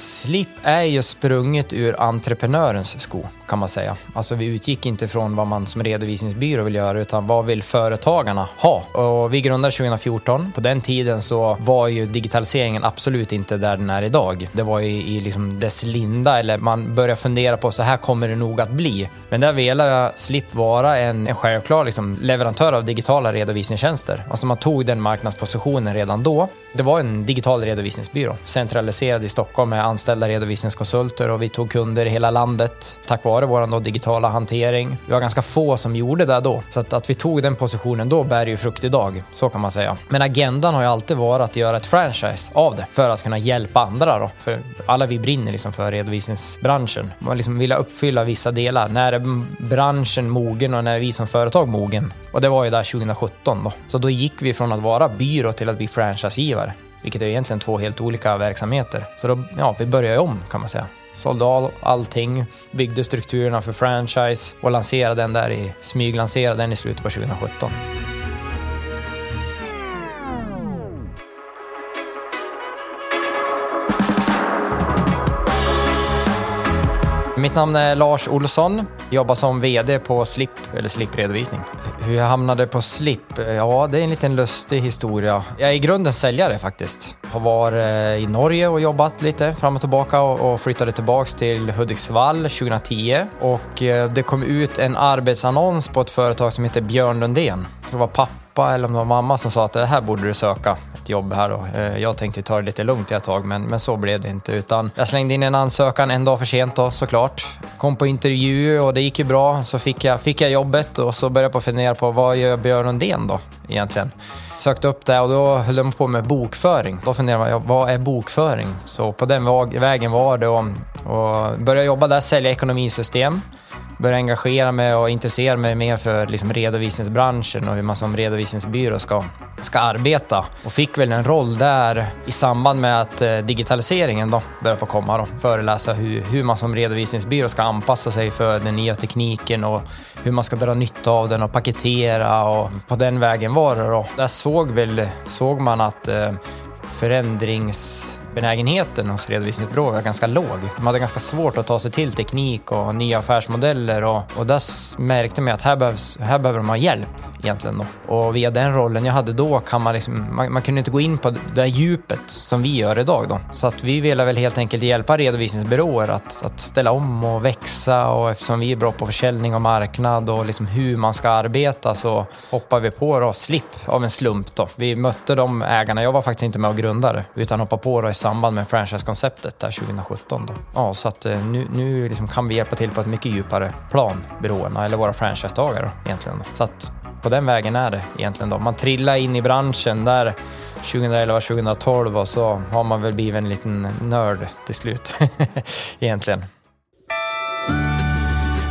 Yes. Slip är ju sprunget ur entreprenörens sko kan man säga. Alltså vi utgick inte från vad man som redovisningsbyrå vill göra utan vad vill företagarna ha? Och vi grundade 2014. På den tiden så var ju digitaliseringen absolut inte där den är idag. Det var ju i liksom dess linda eller man började fundera på så här kommer det nog att bli. Men där ville Slip vara en, en självklar liksom, leverantör av digitala redovisningstjänster. Alltså man tog den marknadspositionen redan då. Det var en digital redovisningsbyrå centraliserad i Stockholm med anställda redovisningskonsulter och vi tog kunder i hela landet tack vare vår digitala hantering. Vi var ganska få som gjorde det då, så att, att vi tog den positionen då bär ju frukt idag, så kan man säga. Men agendan har ju alltid varit att göra ett franchise av det för att kunna hjälpa andra då. För alla vi brinner liksom för redovisningsbranschen. Man liksom vill uppfylla vissa delar. När är branschen mogen och när är vi som företag mogen? Och det var ju där 2017 då. Så då gick vi från att vara byrå till att bli franchisegivare. Vilket är egentligen två helt olika verksamheter. Så då, ja, vi började om kan man säga. Sålde all, allting, byggde strukturerna för franchise och lanserade den där i, smyglanserade den i slutet på 2017. Mitt namn är Lars Olsson. Jobbar som VD på Slip, eller Slip-redovisning. Hur jag hamnade på Slip? Ja, det är en liten lustig historia. Jag är i grunden säljare faktiskt. Har varit eh, i Norge och jobbat lite fram och tillbaka och flyttade tillbaks till Hudiksvall 2010. Och eh, det kom ut en arbetsannons på ett företag som heter Björn Lundén. Det var pappa eller om det var mamma som sa att det här borde du söka ett jobb här Och, Eh, jag tänkte ta det lite lugnt ett tag men, men så blev det inte utan jag slängde in en ansökan en dag för sent då såklart. Kom på intervju och det gick ju bra så fick jag, fick jag jobbet och så började jag på fundera på vad gör Björn Lundén då egentligen? Sökte upp det och då höll de på med bokföring. Då funderade jag, vad är bokföring? Så på den vägen var det och, började jobba där, sälja ekonomisystem började engagera mig och intressera mig mer för liksom redovisningsbranschen och hur man som redovisningsbyrå ska, ska arbeta. Och fick väl en roll där i samband med att eh, digitaliseringen då började på komma. Då. Föreläsa hur, hur man som redovisningsbyrå ska anpassa sig för den nya tekniken och hur man ska dra nytta av den och paketera och på den vägen var det då. Där såg, väl, såg man att eh, förändrings benägenheten hos redovisningsbyråer var ganska låg. De hade ganska svårt att ta sig till teknik och nya affärsmodeller och, och där märkte man att här, behövs, här behöver de ha hjälp egentligen då. Och via den rollen jag hade då kan man liksom, man, man kunde inte gå in på det djupet som vi gör idag då. Så att vi ville väl helt enkelt hjälpa redovisningsbyråer att, att ställa om och växa och eftersom vi är bra på försäljning och marknad och liksom hur man ska arbeta så hoppade vi på då, Slip av en slump då. Vi mötte de ägarna, jag var faktiskt inte med och grundade utan hoppade på då i samband med franchise-konceptet där 2017 då. Ja, så att eh, nu, nu liksom kan vi hjälpa till på ett mycket djupare plan, byråerna eller våra franchisetagare egentligen. Så att på den vägen är det egentligen. Då. Man trillar in i branschen där 2011-2012 och så har man väl blivit en liten nörd till slut egentligen.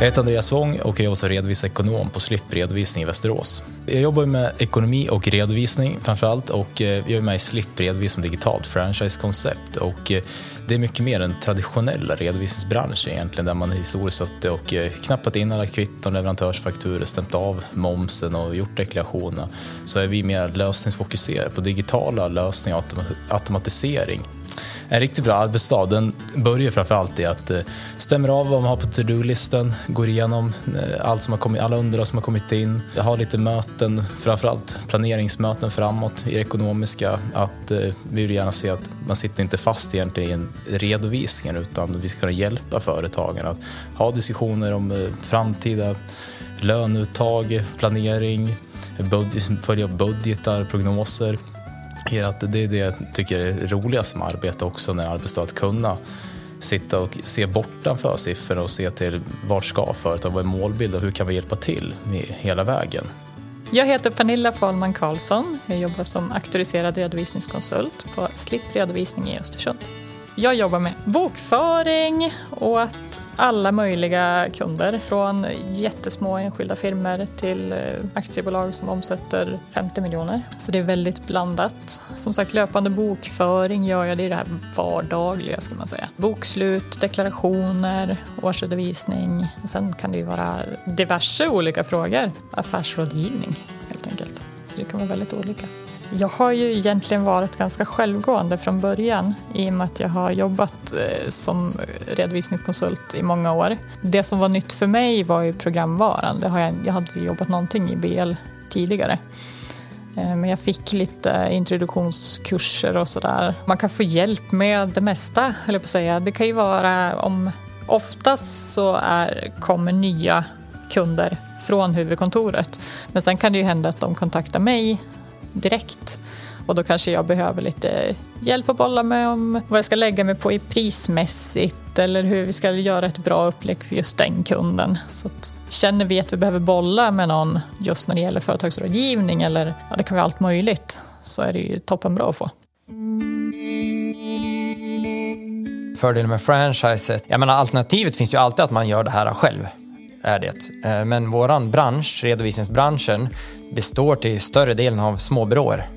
Jag heter Andreas Wång och jag är också redovisningsekonom på Slipp Redovisning i Västerås. Jag jobbar med ekonomi och redovisning framför allt och eh, jag är med i Slipp Redovisning digitalt franchisekoncept och eh, det är mycket mer den traditionella redovisningsbranschen egentligen där man historiskt suttit och eh, knappat in alla kvitton, leverantörsfakturor, stämt av momsen och gjort deklarationerna. Så är vi mer lösningsfokuserade på digitala lösningar och automatisering en riktigt bra arbetsdag den börjar framförallt i att eh, stämmer av vad man har på to-do-listen, går igenom eh, allt som har kommit, alla underlag som har kommit in, har lite möten, framförallt planeringsmöten framåt i det ekonomiska. Att eh, vi vill gärna se att man sitter inte fast egentligen i en redovisning utan vi ska kunna hjälpa företagen att ha diskussioner om framtida löneuttag, planering, budget, följa budgetar, prognoser att det är det jag tycker är roligast med arbete också, när arbetsdag att kunna sitta och se bortanför siffrorna och se till vart ska företaget, vad är målbilden och hur kan vi hjälpa till hela vägen? Jag heter Pernilla Fahlman Karlsson. Jag jobbar som auktoriserad redovisningskonsult på Slipp Redovisning i Östersund. Jag jobbar med bokföring åt alla möjliga kunder. Från jättesmå enskilda firmor till eh, aktiebolag som omsätter 50 miljoner. Så det är väldigt blandat. Som sagt, löpande bokföring gör jag. Det är det här vardagliga ska man säga. Bokslut, deklarationer, årsredovisning. Och sen kan det ju vara diverse olika frågor. Affärsrådgivning helt enkelt. Så det kan vara väldigt olika. Jag har ju egentligen varit ganska självgående från början i och med att jag har jobbat eh, som redovisningskonsult i många år. Det som var nytt för mig var ju programvaran. Det har jag, jag hade jobbat någonting i BL tidigare. Eh, men jag fick lite introduktionskurser och sådär. Man kan få hjälp med det mesta, höll jag på att säga. Det kan ju vara om... Oftast så är, kommer nya kunder från huvudkontoret. Men sen kan det ju hända att de kontaktar mig direkt. Och då kanske jag behöver lite hjälp att bolla med om vad jag ska lägga mig på i prismässigt eller hur vi ska göra ett bra upplägg för just den kunden. Så att, känner vi att vi behöver bolla med någon just när det gäller företagsrådgivning eller ja, det kan vara allt möjligt så är det ju toppenbra att få. Fördelen med franchiset, jag menar alternativet finns ju alltid att man gör det här själv är det. Eh, men våran bransch, redovisningsbranschen, består till större delen av småbyråer.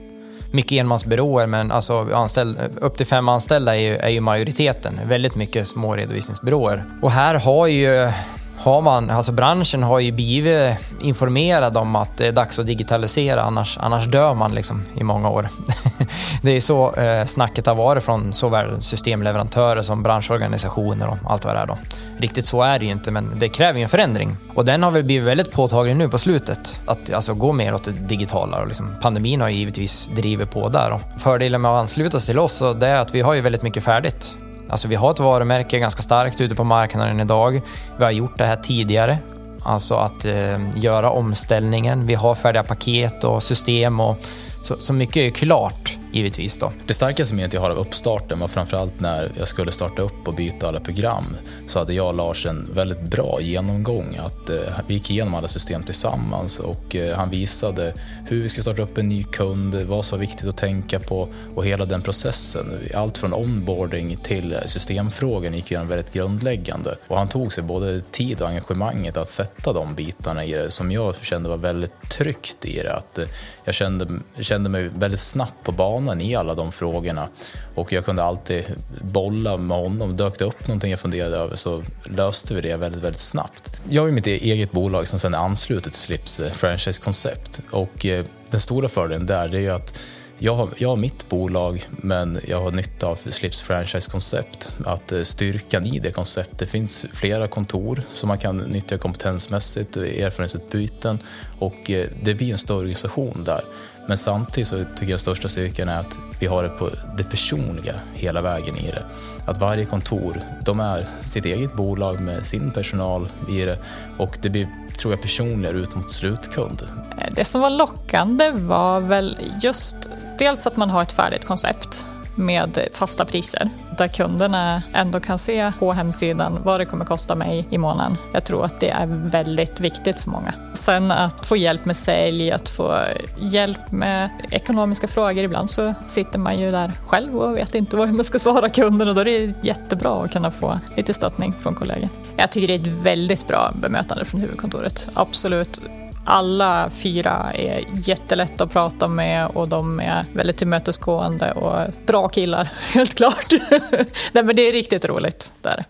Mycket enmansbyråer, men alltså anställd, upp till fem anställda är ju, är ju majoriteten. Väldigt mycket små redovisningsbyråer. Och här har ju har man, alltså branschen har ju blivit informerad om att det är dags att digitalisera, annars, annars dör man liksom i många år. det är så eh, snacket har varit från såväl systemleverantörer som branschorganisationer och allt vad det är. Då. Riktigt så är det ju inte, men det kräver ju en förändring. Och den har väl blivit väldigt påtaglig nu på slutet, att alltså, gå mer åt det digitala. Och liksom, pandemin har ju givetvis drivit på där. Då. fördelen med att ansluta sig till oss det är att vi har ju väldigt mycket färdigt. Alltså vi har ett varumärke ganska starkt ute på marknaden idag. Vi har gjort det här tidigare, alltså att eh, göra omställningen. Vi har färdiga paket och system och så, så mycket är klart givetvis. Då. Det starkaste minnet jag har av uppstarten var framförallt när jag skulle starta upp och byta alla program. Så hade jag och Lars en väldigt bra genomgång. Att, eh, vi gick igenom alla system tillsammans och eh, han visade hur vi ska starta upp en ny kund, vad som var viktigt att tänka på och hela den processen. Allt från onboarding till systemfrågan gick igenom väldigt grundläggande. Och han tog sig både tid och engagemanget att sätta de bitarna i det som jag kände var väldigt tryggt i det. Att, eh, jag kände, kände mig väldigt snabbt på banan banan i alla de frågorna. Och jag kunde alltid bolla med honom. Dök det upp någonting jag funderade över så löste vi det väldigt, väldigt snabbt. Jag har ju mitt e-, eget bolag som sedan är anslutet till Slips eh, franchise-koncept. Och eh, den stora fördelen där det är ju att jag har, jag har mitt bolag, men jag har nytta av Slips franchise-koncept. Att eh, styrkan i det konceptet, det finns flera kontor som man kan nyttja kompetensmässigt, erfarenhetsutbyten och det blir en större organisation där. Men samtidigt så tycker jag största styrkan är att vi har det på det personliga hela vägen i det. Att varje kontor, de är sitt eget bolag med sin personal i det och det blir, tror jag, personligare ut mot slutkund. Det som var lockande var väl just dels att man har ett färdigt koncept med fasta priser där kunderna ändå kan se på hemsidan vad det kommer kosta mig i månaden. Jag tror att det är väldigt viktigt för många. Sen att få hjälp med sälj, att få hjälp med ekonomiska frågor. Ibland så sitter man ju där själv och vet inte vad man ska svara kunden och då är det jättebra att kunna få lite stöttning från kollegor. Jag tycker det är ett väldigt bra bemötande från huvudkontoret. Absolut alla fyra är jättelätta att prata med och de är väldigt tillmötesgående och bra killar, helt klart. Nej, men det är riktigt roligt. Där.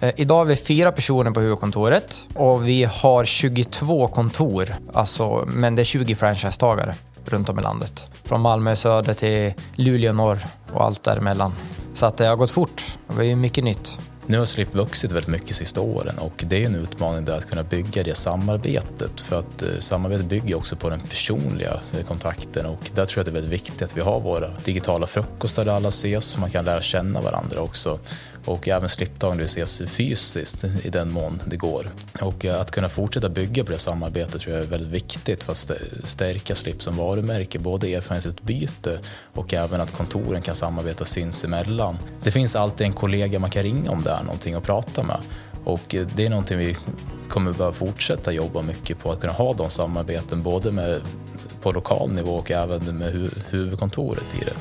Eh, idag är vi fyra personer på huvudkontoret och vi har 22 kontor, alltså, men det är 20 franchisetagare runt om i landet. Från Malmö söder till Luleå norr och allt däremellan. Så att det har gått fort. Det är mycket nytt. Nu har Slip vuxit väldigt mycket de sista åren och det är en utmaning där att kunna bygga det samarbetet för att eh, samarbetet bygger också på den personliga eh, kontakten och där tror jag att det är väldigt viktigt att vi har våra digitala frukostar där alla ses så man kan lära känna varandra också och även slipdagen där vi ses fysiskt i den mån det går. Och eh, att kunna fortsätta bygga på det samarbetet tror jag är väldigt viktigt för att stärka Slip som varumärke, både erfarenhetsutbyte och även att kontoren kan samarbeta sinsemellan. Det finns alltid en kollega man kan ringa om det där någonting att prata med och eh, det är någonting vi kommer behöva fortsätta jobba mycket på, att kunna ha de samarbeten både med, på lokal nivå och även med hu huvudkontoret i det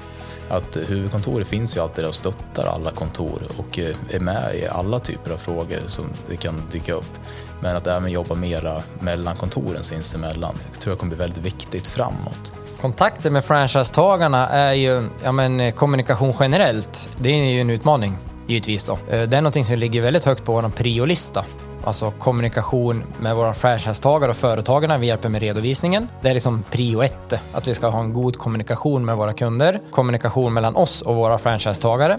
att eh, huvudkontoret finns ju alltid där och stöttar alla kontor och eh, är med i alla typer av frågor som det kan dyka upp. Men att även jobba mera mellan kontoren sinsemellan jag tror jag kommer bli väldigt viktigt framåt. Kontakter med franchisetagarna är ju, ja men kommunikation generellt, det är ju en utmaning givetvis då. Eh, det är någonting som ligger väldigt högt på vår priolista. Alltså kommunikation med våra franchisetagare och företagarna. Vi hjälper med redovisningen. Det är liksom prio ett, att vi ska ha en god kommunikation med våra kunder. Kommunikation mellan oss och våra franchisetagare.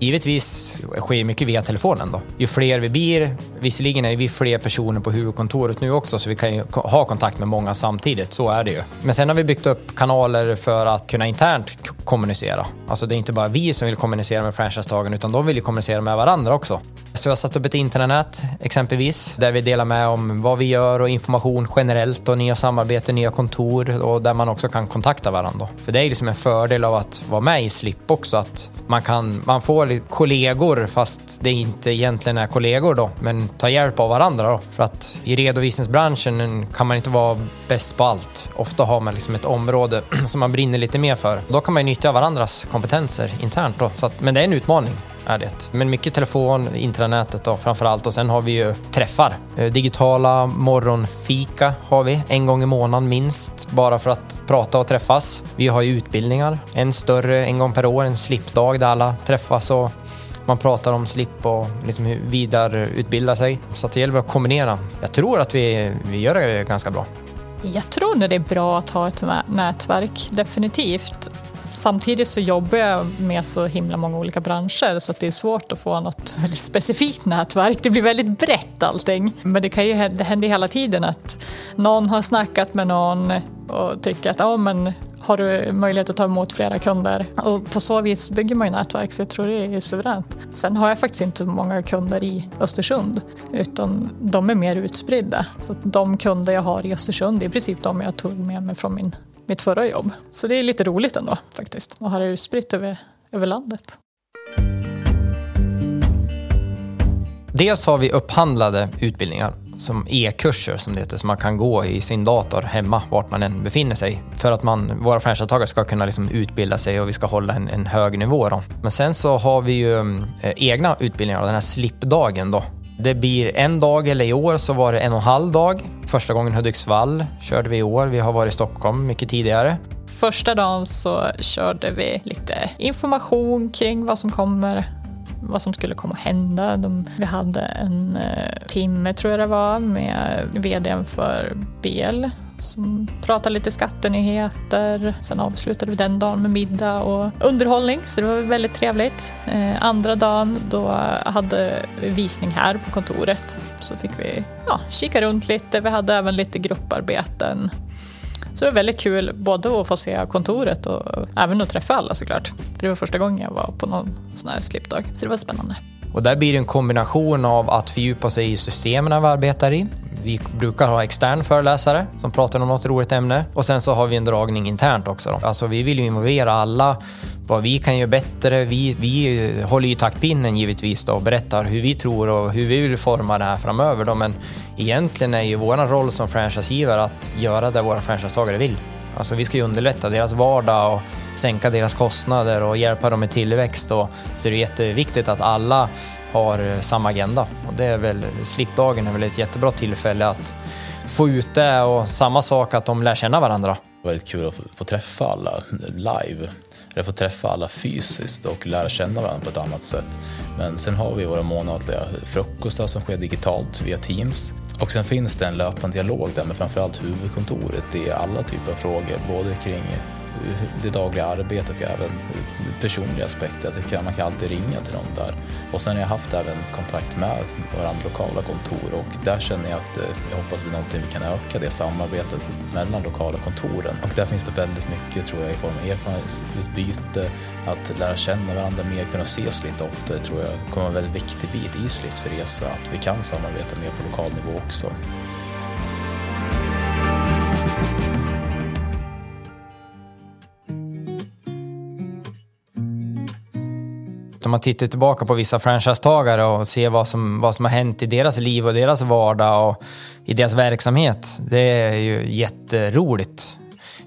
Givetvis sker mycket via telefonen då. Ju fler vi blir, visserligen är vi fler personer på huvudkontoret nu också så vi kan ju ha kontakt med många samtidigt, så är det ju. Men sen har vi byggt upp kanaler för att kunna internt kommunicera. Alltså det är inte bara vi som vill kommunicera med franchisetagaren utan de vill ju kommunicera med varandra också. Så jag har satt upp ett intranät exempelvis där vi delar med om vad vi gör och information generellt och nya samarbeten, nya kontor och där man också kan kontakta varandra. För det är liksom en fördel av att vara med i Slip också att man kan, man får kollegor fast det inte egentligen är kollegor då, men ta hjälp av varandra då. För att i redovisningsbranschen kan man inte vara bäst på allt. Ofta har man liksom ett område som man brinner lite mer för. Då kan man ju nyttja varandras kompetenser internt då. Så att, men det är en utmaning är det. Men mycket telefon, intranätet då framför allt och sen har vi ju träffar. Eh, digitala morgonfika har vi en gång i månaden minst bara för att prata och träffas. Vi har ju utbildningar, en större en gång per år, en slipdag där alla träffas och man pratar om slip och liksom vidareutbilda sig. Så det gäller att kombinera. Jag tror att vi, vi gör det ganska bra. Jag tror nog det är bra att ha ett nätverk, definitivt. Samtidigt så jobbar jag med så himla många olika branscher så att det är svårt att få något väldigt specifikt nätverk. Det blir väldigt brett allting. Men det, kan ju, det händer hela tiden att någon har snackat med någon och tycker att ja, men har du möjlighet att ta emot flera kunder? Och på så vis bygger man ju nätverk så jag tror det är suveränt. Sen har jag faktiskt inte så många kunder i Östersund utan de är mer utspridda. Så de kunder jag har i Östersund är i princip de jag tog med mig från min, mitt förra jobb. Så det är lite roligt ändå faktiskt att ha det utspritt över, över landet. Dels har vi upphandlade utbildningar som e-kurser som det heter, som man kan gå i sin dator hemma vart man än befinner sig för att man, våra franchisetagare ska kunna liksom utbilda sig och vi ska hålla en, en hög nivå. Då. Men sen så har vi ju eh, egna utbildningar, den här slippdagen då. Det blir en dag, eller i år så var det en och en halv dag. Första gången Hudiksvall körde vi i år. Vi har varit i Stockholm mycket tidigare. Första dagen så körde vi lite information kring vad som kommer vad som skulle komma att hända. De, vi hade en eh, timme, tror jag det var, med vdn för BL som pratade lite skattenyheter. Sen avslutade vi den dagen med middag och underhållning, så det var väldigt trevligt. Eh, andra dagen då hade vi visning här på kontoret. Så fick vi ja, kika runt lite. Vi hade även lite grupparbeten. Så det var väldigt kul både att få se kontoret och även att träffa alla såklart. För det var första gången jag var på någon sån här slipdag. Så det var spännande. Och där blir det en kombination av att fördjupa sig i systemen vi arbetar i. Vi brukar ha extern föreläsare som pratar om något roligt ämne. Och sen så har vi en dragning internt också. Då. Alltså vi vill ju involvera alla, vad vi kan göra bättre. Vi, vi håller ju taktpinnen givetvis då och berättar hur vi tror och hur vi vill forma det här framöver. Då. Men egentligen är ju vår roll som franchisegivare att göra det våra franchisetagare vill. Alltså vi ska ju underlätta deras vardag och sänka deras kostnader och hjälpa dem med tillväxt. Och, så det är jätteviktigt att alla har eh, samma agenda. Och det är väl, slipdagen är väl ett jättebra tillfälle att få ut det och samma sak att de lär känna varandra. Det var väldigt kul att få träffa alla live. Eller få träffa alla fysiskt och lära känna varandra på ett annat sätt. Men sen har vi våra månatliga frukostar som sker digitalt via Teams. Och sen finns det en löpande dialog där med framförallt huvudkontoret i alla typer av frågor, både kring det dagliga arbetet och även personliga aspekter. Det kan, man kan alltid ringa till någon där. Och sen har jag haft även kontakt med våra lokala kontor och där känner jag att eh, jag hoppas det är någonting vi kan öka det samarbetet mellan lokala kontoren. Och där finns det väldigt mycket tror jag i form av erfarenhetsutbyte, att lära känna varandra mer, kunna ses lite oftare tror jag kommer vara en väldigt viktig bit i Slips resa, att vi kan samarbeta mer på lokal nivå också. När man tittar tillbaka på vissa franchisetagare och ser vad som, vad som har hänt i deras liv och deras vardag och i deras verksamhet. Det är ju jätteroligt.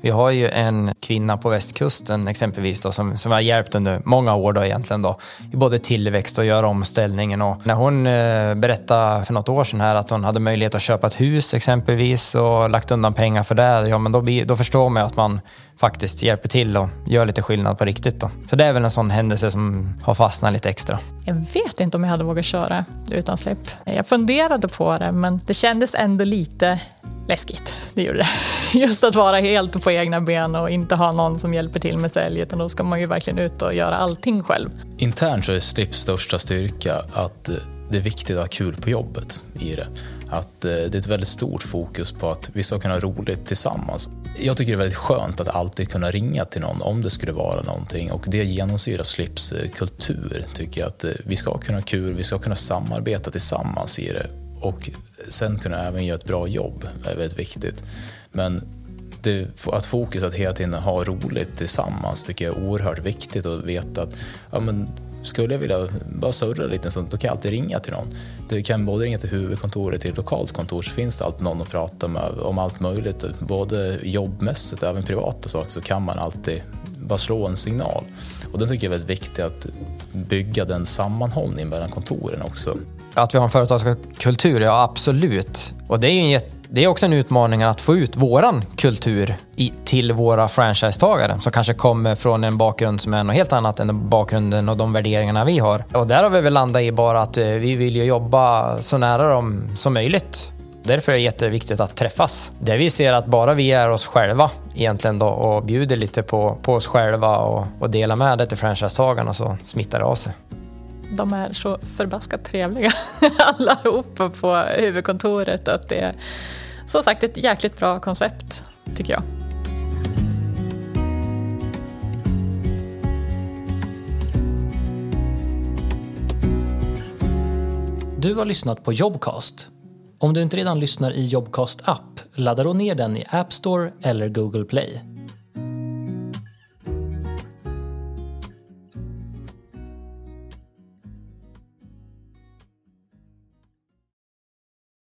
Vi har ju en kvinna på västkusten exempelvis då, som, som har hjälpt under många år då egentligen då, i både tillväxt och göra omställningen. Och när hon eh, berättade för något år sedan här att hon hade möjlighet att köpa ett hus exempelvis och lagt undan pengar för det, ja men då, då förstår man ju att man faktiskt hjälper till och gör lite skillnad på riktigt. Då. Så det är väl en sån händelse som har fastnat lite extra. Jag vet inte om jag hade vågat köra utan släpp. Jag funderade på det, men det kändes ändå lite läskigt. Det gjorde det. Just att vara helt på egna ben och inte ha någon som hjälper till med sälj, utan då ska man ju verkligen ut och göra allting själv. Internt så är Slips största styrka att det är viktigt att ha kul på jobbet i det. Att eh, det är ett väldigt stort fokus på att vi ska kunna ha roligt tillsammans. Jag tycker det är väldigt skönt att alltid kunna ringa till någon om det skulle vara någonting och det genomsyrar Slips kultur. Tycker jag att eh, vi ska kunna ha kul, vi ska kunna samarbeta tillsammans i det och sen kunna även göra ett bra jobb är väldigt viktigt. Men det, att fokus att hela tiden ha roligt tillsammans tycker jag är oerhört viktigt och veta att ja, men skulle jag vilja bara surra lite så då kan jag alltid ringa till någon. Du kan både ringa till huvudkontoret till lokalt kontor så finns det alltid någon att prata med om allt möjligt. Både jobbmässigt och även privata saker så kan man alltid bara slå en signal. Och den tycker jag är väldigt viktigt att bygga den sammanhållningen mellan kontoren också. Att vi har en företagskultur, ja absolut. Och det är ju en det är också en utmaning att få ut våran kultur i, till våra franchisetagare som kanske kommer från en bakgrund som är något helt annat än den bakgrunden och de värderingarna vi har. Och där har vi väl landat i bara att eh, vi vill ju jobba så nära dem som möjligt. Därför är det jätteviktigt att träffas. Där vi ser att bara vi är oss själva egentligen då och bjuder lite på, på oss själva och, och delar med det till franchisetagarna så smittar det av sig de är så förbaskat trevliga allihopa på huvudkontoret. Att det är som sagt ett jäkligt bra koncept, tycker jag. Du har lyssnat på Jobcast. Om du inte redan lyssnar i Jobcast app, ladda då ner den i App Store eller Google Play.